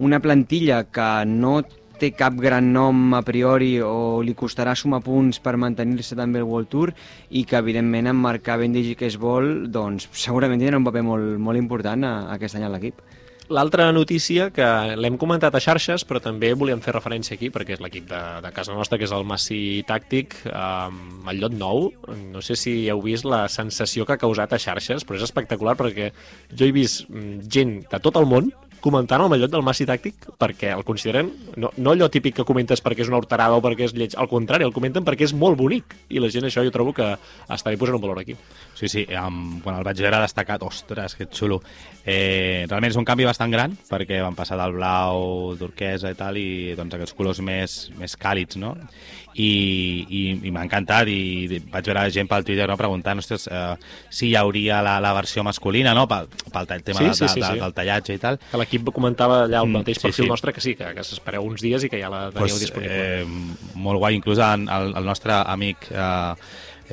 una plantilla que no té cap gran nom a priori o li costarà sumar punts per mantenir-se també el World Tour i que evidentment en marcar Cavendish i que es vol doncs segurament tindrà un paper molt, molt important a, a aquest any a l'equip. L'altra notícia que l'hem comentat a xarxes, però també volíem fer referència aquí, perquè és l'equip de, de casa nostra, que és el Massi Tàctic, eh, el llot nou. No sé si heu vist la sensació que ha causat a xarxes, però és espectacular perquè jo he vist mm, gent de tot el món comentant el mallot del Massi Tàctic perquè el consideren, no, no allò típic que comentes perquè és una horterada o perquè és lleig, al contrari, el comenten perquè és molt bonic i la gent això jo trobo que està bé posar un valor aquí. Sí, sí, um, quan el vaig veure destacat, ostres, que xulo. Eh, realment és un canvi bastant gran, perquè van passar del blau, turquesa i tal, i doncs aquests colors més, més càlids, no? I, i, i m'ha encantat, i vaig veure gent pel Twitter no, preguntant ostres, eh, si hi hauria la, la versió masculina, no?, pel, pel tema Sí, de, sí, de, sí, de, sí. del tallatge i tal. Que l'equip comentava allà al Mm, mateix sí, perfil sí. nostre que sí, que, que s'espereu uns dies i que ja la teniu pues, disponible. eh, molt guai, inclús el, el nostre amic eh,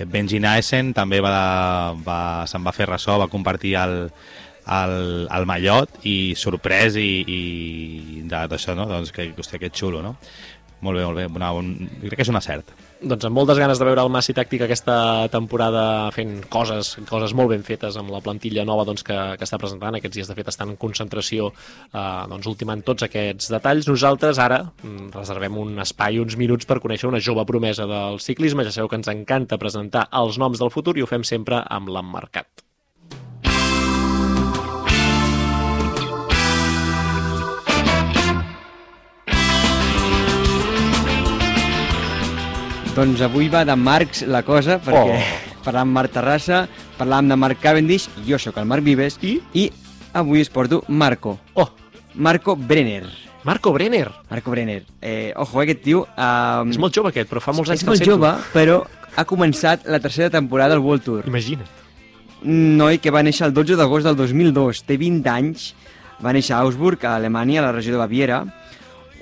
Benji Naesen també va, va, se'n va fer ressò, va compartir el, el, el mallot i sorprès i, i de- d'això, no? Doncs que, hòstia, que xulo, no? Molt bé, molt bé. Una, un, crec que és un acert. Doncs amb moltes ganes de veure el Massi Tàctic aquesta temporada fent coses, coses molt ben fetes amb la plantilla nova doncs, que, que està presentant. Aquests dies, de fet, estan en concentració eh, doncs, ultimant tots aquests detalls. Nosaltres ara mm, reservem un espai, uns minuts per conèixer una jove promesa del ciclisme. Ja sabeu que ens encanta presentar els noms del futur i ho fem sempre amb l'emmarcat. Doncs avui va de Marcs la cosa, perquè Oh. (laughs) parlàvem amb Marc Terrassa, parlàvem de Marc Cavendish, jo sóc el Marc Vives, I? i avui es porto Marco. Oh, Marco Brenner. Marco Brenner. Marco Brenner. Eh, ojo, eh, aquest tio... Eh, És molt jove aquest, però fa molts anys és que el molt sento. jove, però ha començat la tercera temporada del World Tour. Imagina't. Un noi que va néixer el 12 d'agost del 2002, té 20 anys, va néixer a Augsburg, a Alemanya, a la regió de Baviera,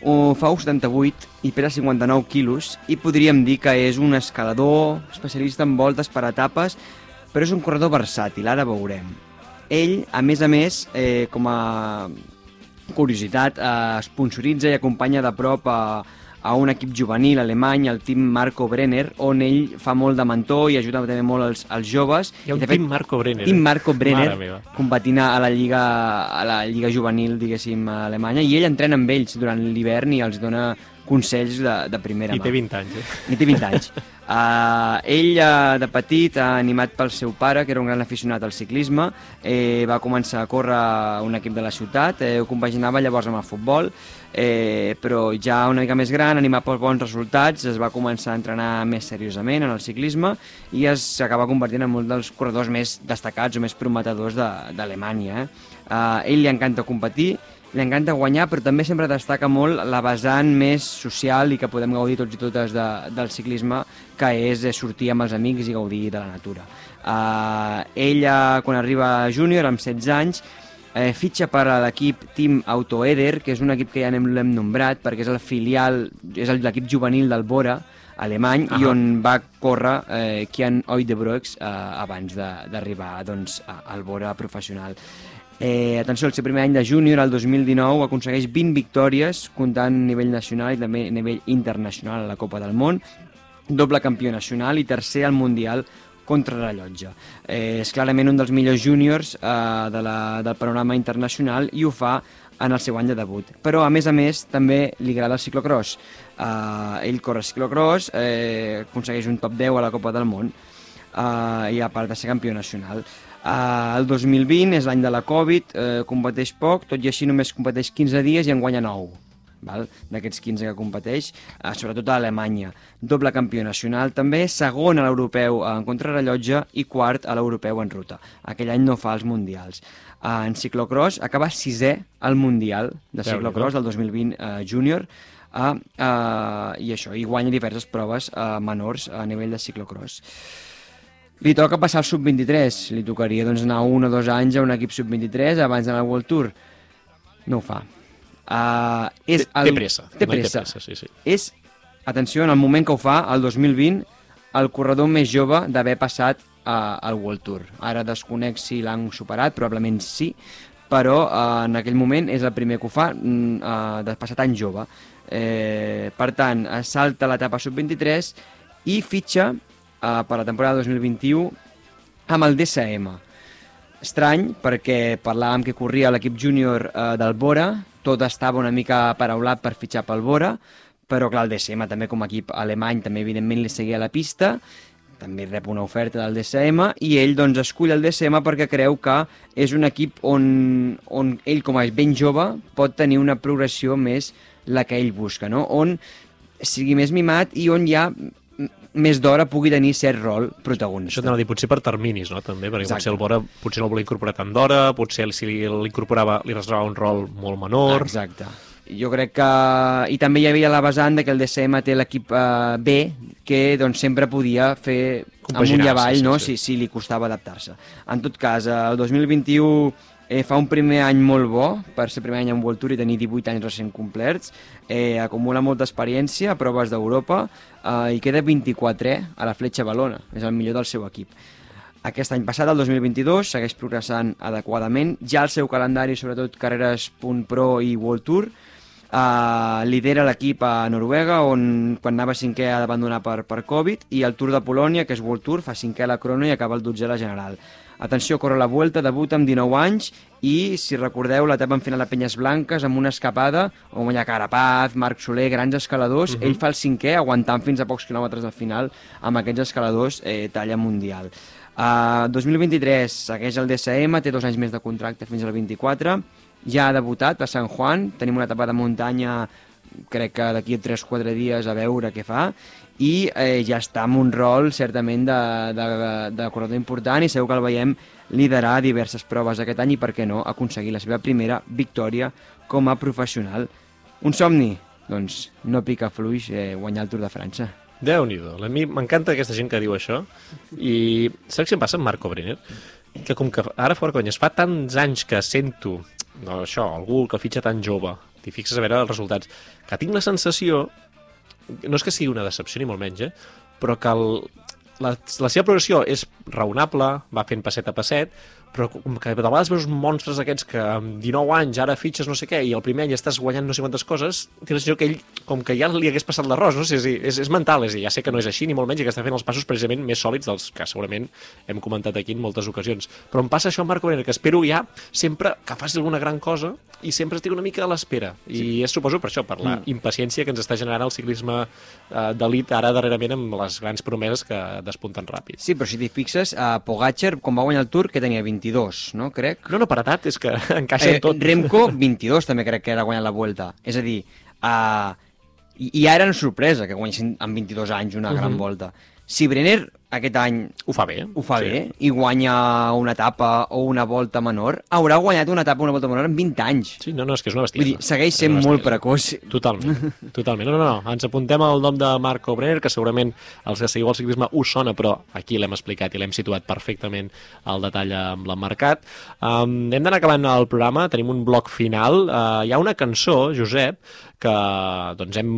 o fa 78 i pesa 59 quilos i podríem dir que és un escalador especialista en voltes per etapes però és un corredor versàtil, ara veurem. Ell, a més a més, eh, com a curiositat, eh, sponsoritza i acompanya de prop a, a un equip juvenil alemany, el team Marco Brenner, on ell fa molt de mentor i ajuda també molt els, els joves. Hi ha un I, fet, team Marco Brenner. Team eh? Marco Brenner competint a la lliga, a la lliga juvenil, diguéssim, alemanya, i ell entrena amb ells durant l'hivern i els dona consells de, de primera I mà. té 20 anys, eh? I té 20 anys. (laughs) Uh, ell, uh, de petit, uh, animat pel seu pare, que era un gran aficionat al ciclisme, eh, va començar a córrer un equip de la ciutat, eh, ho compaginava llavors amb el futbol, eh, però ja una mica més gran, animat pels bons resultats, es va començar a entrenar més seriosament en el ciclisme i es s'acaba convertint en un dels corredors més destacats o més prometedors de- d'Alemanya. Eh? Uh, ell li encanta competir, li encanta guanyar, però també sempre destaca molt la vessant més social i que podem gaudir tots i totes de, del ciclisme, que és eh, sortir amb els amics i gaudir de la natura. Uh, ella, quan arriba a júnior, amb 16 anys, eh, fitxa per a l'equip Team Autoeder, que és un equip que ja l'hem nombrat, perquè és el filial, és l'equip juvenil del Bora, alemany, i Ahà. on va córrer eh, Kian Oidebroeks eh, abans de- d'arribar doncs, al Bora professional. Eh, atenció, el seu primer any de júnior, el 2019, aconsegueix 20 victòries, comptant a nivell nacional i també a nivell internacional a la Copa del Món, doble campió nacional i tercer al Mundial contra rellotge. Eh, és clarament un dels millors júniors eh, de la, del panorama internacional i ho fa en el seu any de debut. Però, a més a més, també li agrada el ciclocross. Eh, ell corre ciclocross, eh, aconsegueix un top 10 a la Copa del Món eh, i a part de ser campió nacional. Uh, el 2020 és l'any de la Covid, eh, competeix poc, tot i així només competeix 15 dies i en guanya 9 val? d'aquests 15 que competeix, eh, sobretot a Alemanya. Doble campió nacional també, segon a l'europeu en contrarrellotge i quart a l'europeu en ruta. Aquell any no fa els mundials. Eh, en ciclocross acaba sisè al mundial de ciclocross del 2020 eh, júnior eh, eh, i això, i guanya diverses proves eh, menors a nivell de ciclocross. Li toca passar al sub-23, li tocaria doncs, anar un o dos anys a un equip sub-23 abans d'anar al World Tour. No ho fa. Uh, és Té, té pressa. Té pressa. Té pressa sí, sí. És, atenció, en el moment que ho fa, el 2020, el corredor més jove d'haver passat uh, al World Tour. Ara desconec si l'han superat, probablement sí, però uh, en aquell moment és el primer que ho fa mm, uh, de passar tan jove. Eh, per tant, salta l'etapa sub-23 i fitxa uh, per la temporada 2021 amb el DSM. estrany perquè parlàvem que corria l'equip júnior eh, del Bora, tot estava una mica paraulat per fitxar pel Bora, però clar, el DSM també com a equip alemany també evidentment li seguia la pista, també rep una oferta del DSM i ell doncs escull el DSM perquè creu que és un equip on, on ell com a ben jove pot tenir una progressió més la que ell busca, no? on sigui més mimat i on ja més d'hora pugui tenir cert rol protagonista. Això t'anava a dir, potser per terminis, no?, també, perquè Exacte. potser el Bora potser no el volia incorporar tant d'hora, potser si l'incorporava li reservava un rol molt menor... Exacte. Jo crec que... I també hi havia la vessant de que el DCM té l'equip eh, B, que doncs, sempre podia fer amunt i avall sí, sí, no? sí. Si, si li costava adaptar-se. En tot cas, el 2021 eh, fa un primer any molt bo, per ser primer any en World Tour i tenir 18 anys recent complerts, eh, acumula molta experiència a proves d'Europa eh, i queda 24è a la Fletxa Balona, és el millor del seu equip. Aquest any passat, el 2022, segueix progressant adequadament. Ja el seu calendari, sobretot carreres.pro i World Tour, Uh, lidera l'equip a Noruega, on quan anava cinquè ha d'abandonar per, per Covid, i el Tour de Polònia, que és World Tour, fa cinquè a la crono i acaba el 12 a la general. Atenció, corre la Vuelta, debuta amb 19 anys i, si recordeu, l'etapa en final a Penyes Blanques amb una escapada on ha Carapaz, Marc Soler, grans escaladors, uh -huh. ell fa el cinquè aguantant fins a pocs quilòmetres al final amb aquests escaladors eh, talla mundial. Uh, 2023 segueix el DSM, té dos anys més de contracte fins al 24, ja ha debutat a Sant Juan, tenim una etapa de muntanya crec que d'aquí a 3-4 dies a veure què fa i eh, ja està amb un rol certament de, de, de corredor important i segur que el veiem liderar diverses proves aquest any i per què no aconseguir la seva primera victòria com a professional. Un somni? Doncs no pica fluix eh, guanyar el Tour de França. Déu-n'hi-do. A mi m'encanta aquesta gent que diu això. I saps què em passa amb Marco Brenner? Que com que ara fora conyes, fa tants anys que sento no, això, algú que fitxa tan jove, t'hi fixes a veure els resultats, que tinc la sensació, no és que sigui una decepció ni molt menys, eh? però que el, la, la seva progressió és raonable, va fent passet a passet, però com que de vegades veus monstres aquests que amb 19 anys ara fitxes no sé què i el primer any estàs guanyant no sé quantes coses, tens la sensació que ell com que ja li hagués passat l'arròs, no? sé, és, és, és mental, és dir, ja sé que no és així ni molt menys i que està fent els passos precisament més sòlids dels que segurament hem comentat aquí en moltes ocasions. Però em passa això amb Marco Brenner, que espero ja sempre que faci alguna gran cosa i sempre estic una mica a l'espera. I sí. és suposo per això, per la mm. impaciència que ens està generant el ciclisme eh, d'elit ara darrerament amb les grans promeses que despunten ràpid. Sí, però si t'hi fixes, a Pogacar, quan va guanyar el Tour, que tenia 22, no? Crec. No, no, per edat, és que (laughs) encaixa en tot. Remco, (laughs) 22 també crec que era guanyant la Vuelta. És a dir, uh, i, i ara era una sorpresa que guanyessin amb 22 anys una gran volta. Si Brenner aquest any Ho fa bé. ho fa sí. bé i guanya una etapa o una volta menor, haurà guanyat una etapa o una volta menor en 20 anys. Sí, no, no, és que és una Vull bestiesa. dir, segueix sent molt precoç. Totalment, (laughs) totalment. No, no, no, ens apuntem al nom de Marco Brenner, que segurament els que seguiu el ciclisme us sona, però aquí l'hem explicat i l'hem situat perfectament al detall amb l'emmarcat. Um, hem d'anar acabant el programa, tenim un bloc final. Uh, hi ha una cançó, Josep, que doncs hem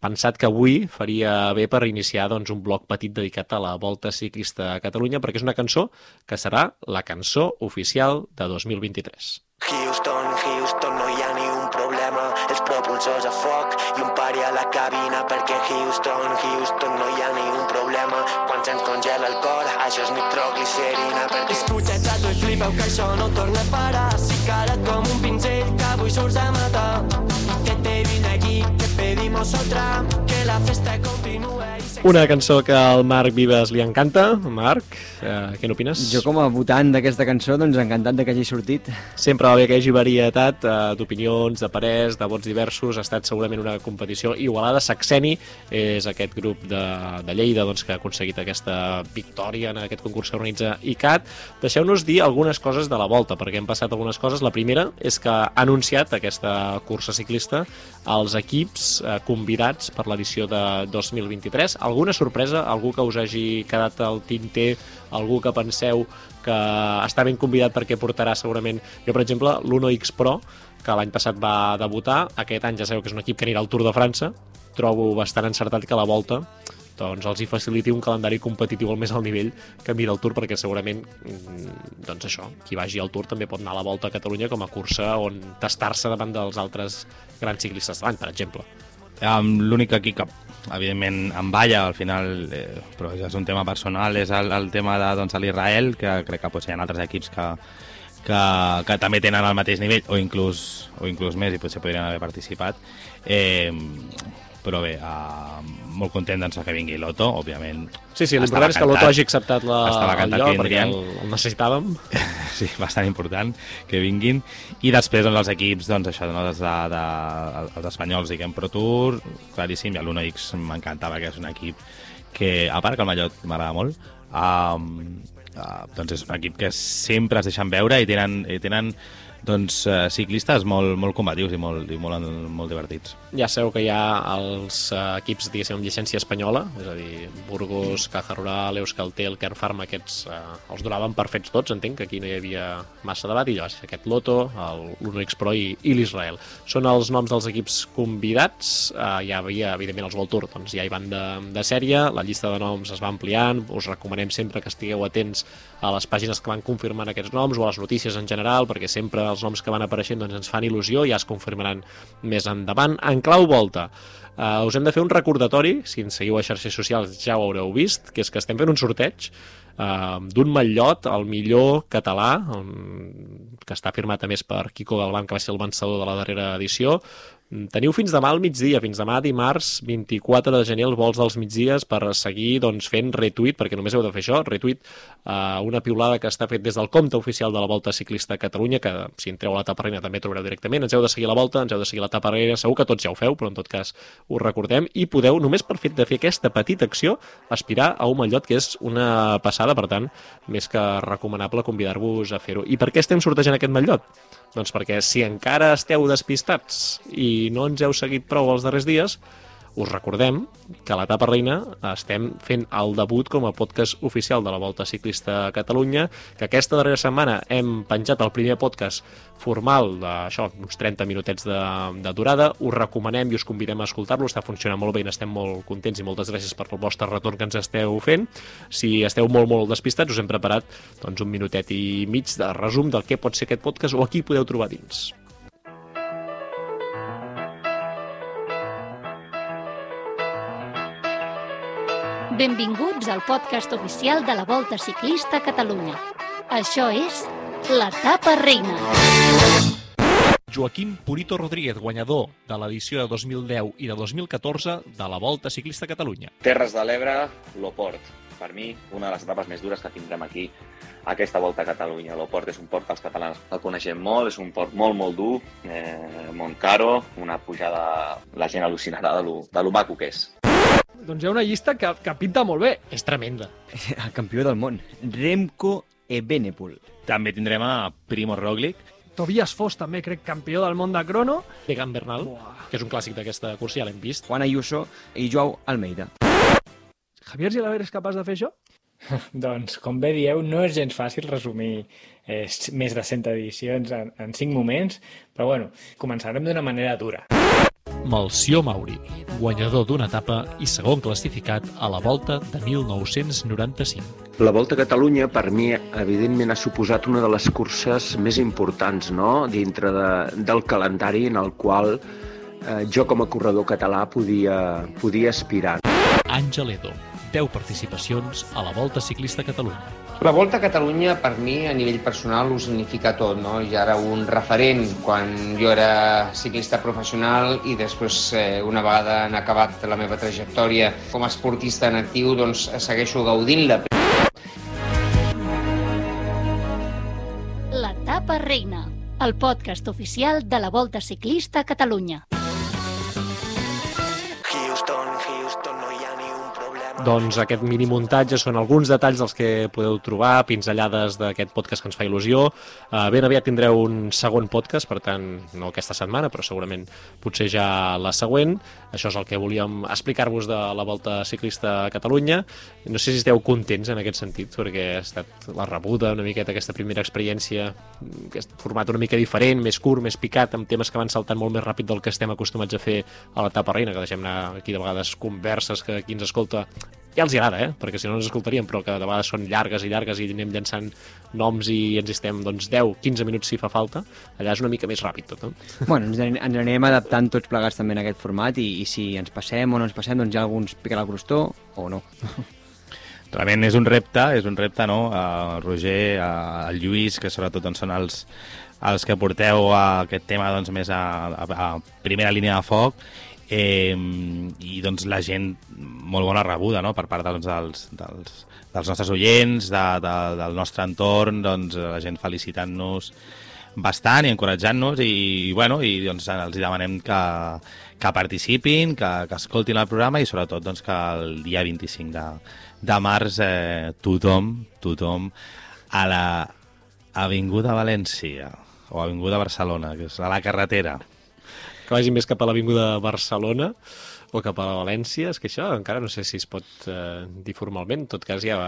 pensat que avui faria bé per iniciar doncs, un bloc petit dedicat a la Volta Ciclista a Catalunya, perquè és una cançó que serà la cançó oficial de 2023. Houston, Houston, no hi ha ni un problema. Els propulsors a foc i un pari a la cabina perquè Houston, Houston, no hi ha ni un problema. Quan se'ns congela el cor, això és nitroglicerina perquè... Escucha, xato, i flipeu que això no torna a parar. Si carat com un pinzell que avui surts a matar. Que aquí, que pedimos otra, que la festa se... Una cançó que al Marc Vives li encanta. Marc, eh, què n'opines? Jo com a votant d'aquesta cançó, doncs encantat de que hagi sortit. Sempre va bé que hi hagi varietat eh, d'opinions, de parers, de vots diversos. Ha estat segurament una competició igualada. Saxeni és aquest grup de, de Lleida doncs, que ha aconseguit aquesta victòria en aquest concurs que organitza ICAT. Deixeu-nos dir algunes coses de la volta, perquè hem passat algunes coses. La primera és que ha anunciat aquesta cursa ciclista als equips eh, convidats per l'edició de 2023. Alguna sorpresa? Algú que us hagi quedat al tinter? Algú que penseu que està ben convidat perquè portarà segurament... Jo, per exemple, l'Uno X Pro, que l'any passat va debutar, aquest any ja sabeu que és un equip que anirà al Tour de França, trobo bastant encertat que la volta doncs els hi faciliti un calendari competitiu al més alt nivell que mira el Tour perquè segurament mm, doncs això, qui vagi al Tour també pot anar a la Volta a Catalunya com a cursa on tastar-se davant dels altres grans ciclistes de l'any, per exemple. Amb l'únic aquí que evidentment, en balla, al final, eh, però és un tema personal, és el, el tema de doncs, l'Israel, que crec que potser hi ha altres equips que, que, que també tenen el mateix nivell, o inclús, o inclús més, i potser podrien haver participat. Eh, però bé, uh, molt content doncs, que vingui l'Oto, òbviament. Sí, sí, l'important és que l'Oto hagi acceptat la, el lloc que perquè el, el necessitàvem. (laughs) sí, bastant important que vinguin i després doncs, els equips doncs, això, no, des de, de, els espanyols diguem Pro Tour, claríssim i l'1X m'encanta perquè és un equip que, a part que el Mallot m'agrada molt um, uh, doncs és un equip que sempre es deixen veure i tenen, i tenen doncs, uh, ciclistes molt, molt combatius i molt, i molt, molt divertits. Ja sabeu que hi ha els eh, equips, diguéssim, amb llicència espanyola, és a dir, Burgos, Caja Rural, Euskaltel, Kern Pharma, aquests eh, els donaven per fets tots, entenc que aquí no hi havia massa debat, i llavors aquest Loto, l'Unex Pro i, i l'Israel. Són els noms dels equips convidats, eh, hi havia, evidentment, els World Tour, doncs ja hi van de, de sèrie, la llista de noms es va ampliant, us recomanem sempre que estigueu atents a les pàgines que van confirmant aquests noms o a les notícies en general, perquè sempre els noms que van apareixent doncs, ens fan il·lusió, ja es confirmaran més endavant. En clau volta, uh, us hem de fer un recordatori, si ens seguiu a xarxes socials ja ho haureu vist, que és que estem fent un sorteig uh, d'un matllot, el millor català, que està firmat a més per Quico Galván, que va ser el vencedor de la darrera edició. Mm, Teniu fins demà al migdia, fins demà dimarts 24 de gener els vols dels migdies per seguir doncs, fent retweet, perquè només heu de fer això, retweet uh, una piulada que està fet des del compte oficial de la Volta Ciclista a Catalunya, que si entreu a la taparrina també trobareu directament, ens heu de seguir la Volta, ens heu de seguir la taparrina, segur que tots ja ho feu, però en tot cas us recordem, i podeu, només per fet de fer aquesta petita acció, aspirar a un mallot que és una passada, per tant, més que recomanable convidar-vos a fer-ho. I per què estem sortejant aquest mallot? Doncs perquè si encara esteu despistats i no ens heu seguit prou els darrers dies, us recordem que a l'etapa reina estem fent el debut com a podcast oficial de la Volta Ciclista a Catalunya, que aquesta darrera setmana hem penjat el primer podcast formal d'això, uns 30 minutets de, de durada. Us recomanem i us convidem a escoltar-lo, està funcionant molt bé i n'estem molt contents i moltes gràcies per el vostre retorn que ens esteu fent. Si esteu molt, molt despistats, us hem preparat doncs, un minutet i mig de resum del que pot ser aquest podcast o aquí podeu trobar dins. Benvinguts al podcast oficial de la Volta Ciclista a Catalunya. Això és l'etapa reina. Joaquim Purito Rodríguez, guanyador de l'edició de 2010 i de 2014 de la Volta Ciclista a Catalunya. Terres de l'Ebre, l'Oport. Per mi, una de les etapes més dures que tindrem aquí aquesta volta a Catalunya. L'Oport és un port que els catalans el coneixem molt, és un port molt, molt dur, eh, molt caro, una pujada... La gent al·lucinarà de lo, de lo maco que és. Doncs hi ha una llista que, que pinta molt bé. És tremenda. (laughs) El campió del món, Remco Evenepoel. També tindrem a Primo Roglic, Tobias Foss també, crec, campió del món de crono. Egan Bernal, Buah. que és un clàssic d'aquesta cursa, ja l'hem vist. Juan Ayuso i Joao Almeida. Javier Gilaver és capaç de fer això? (laughs) Doncs, com bé dieu, no és gens fàcil resumir eh, més de 100 edicions en, en 5 moments, però bueno, començarem d'una manera dura. Malció Mauri, guanyador d'una etapa i segon classificat a la volta de 1995. La Volta a Catalunya, per mi, evidentment, ha suposat una de les curses més importants no? dintre de, del calendari en el qual eh, jo, com a corredor català, podia, podia aspirar. Àngel Edo, 10 participacions a la Volta Ciclista Catalunya. La Volta a Catalunya per mi a nivell personal ho significa tot, no? Ja era un referent quan jo era ciclista professional i després eh, una vegada han acabat la meva trajectòria com a esportista en actiu doncs segueixo gaudint-la. L'etapa reina, el podcast oficial de la Volta Ciclista a Catalunya. Doncs aquest mini muntatge són alguns detalls dels que podeu trobar, pinzellades d'aquest podcast que ens fa il·lusió. Uh, ben aviat tindreu un segon podcast, per tant, no aquesta setmana, però segurament potser ja la següent. Això és el que volíem explicar-vos de la Volta Ciclista a Catalunya. No sé si esteu contents en aquest sentit, perquè ha estat la rebuda una miqueta aquesta primera experiència, aquest format una mica diferent, més curt, més picat, amb temes que van saltant molt més ràpid del que estem acostumats a fer a l'etapa reina, que deixem anar aquí de vegades converses que qui ens escolta ja els hi agrada, eh? perquè si no ens escoltaríem, però que de vegades són llargues i llargues i anem llançant noms i ens estem doncs, 10-15 minuts si fa falta, allà és una mica més ràpid tot. No? (laughs) Bueno, ens, ens anirem adaptant tots plegats també en aquest format i, i si ens passem o no ens passem, doncs hi ha alguns picarà el crostó o no. (laughs) Realment és un repte, és un repte, no? El Roger, eh, el Lluís, que sobretot doncs, són els, els que porteu a aquest tema doncs, més a, a, a primera línia de foc, eh, i doncs la gent molt bona rebuda no? per part doncs, dels, dels, dels nostres oients, de, de, del nostre entorn, doncs, la gent felicitant-nos bastant i encoratjant-nos i, i, bueno, i doncs, els demanem que, que participin, que, que escoltin el programa i sobretot doncs, que el dia 25 de, de març eh, tothom, tothom a la Avinguda València o Avinguda Barcelona, que és a la carretera. Que vagin més cap a l'Avinguda Barcelona o cap a València, és que això encara no sé si es pot eh, dir formalment, en tot cas ja,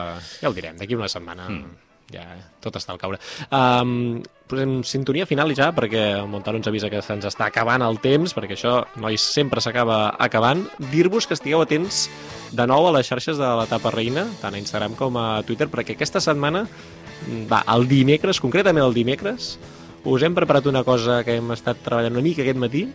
ja ho direm, d'aquí una setmana mm. ja tot està al caure. Um, posem sintonia final i ja, perquè el Montano ens avisa que se'ns està acabant el temps, perquè això, nois, sempre s'acaba acabant. Dir-vos que estigueu atents de nou a les xarxes de la Tapa Reina, tant a Instagram com a Twitter, perquè aquesta setmana, mm, va, el dimecres, concretament el dimecres, us hem preparat una cosa que hem estat treballant una mica aquest matí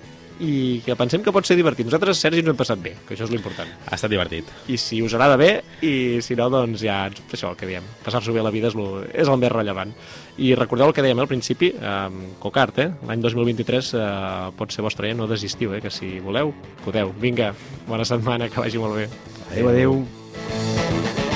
i que pensem que pot ser divertit. Nosaltres, Sergi, ens ho hem passat bé, que això és l'important. Ha estat divertit. I si us agrada bé, i si no, doncs ja, això el que diem, passar-s'ho bé a la vida és, lo, és el més rellevant. I recordeu el que dèiem al principi, eh, Cocart, eh? l'any 2023 eh, pot ser vostre any, no desistiu, eh? que si voleu, podeu. Vinga, bona setmana, que vagi molt bé. Adéu, adéu.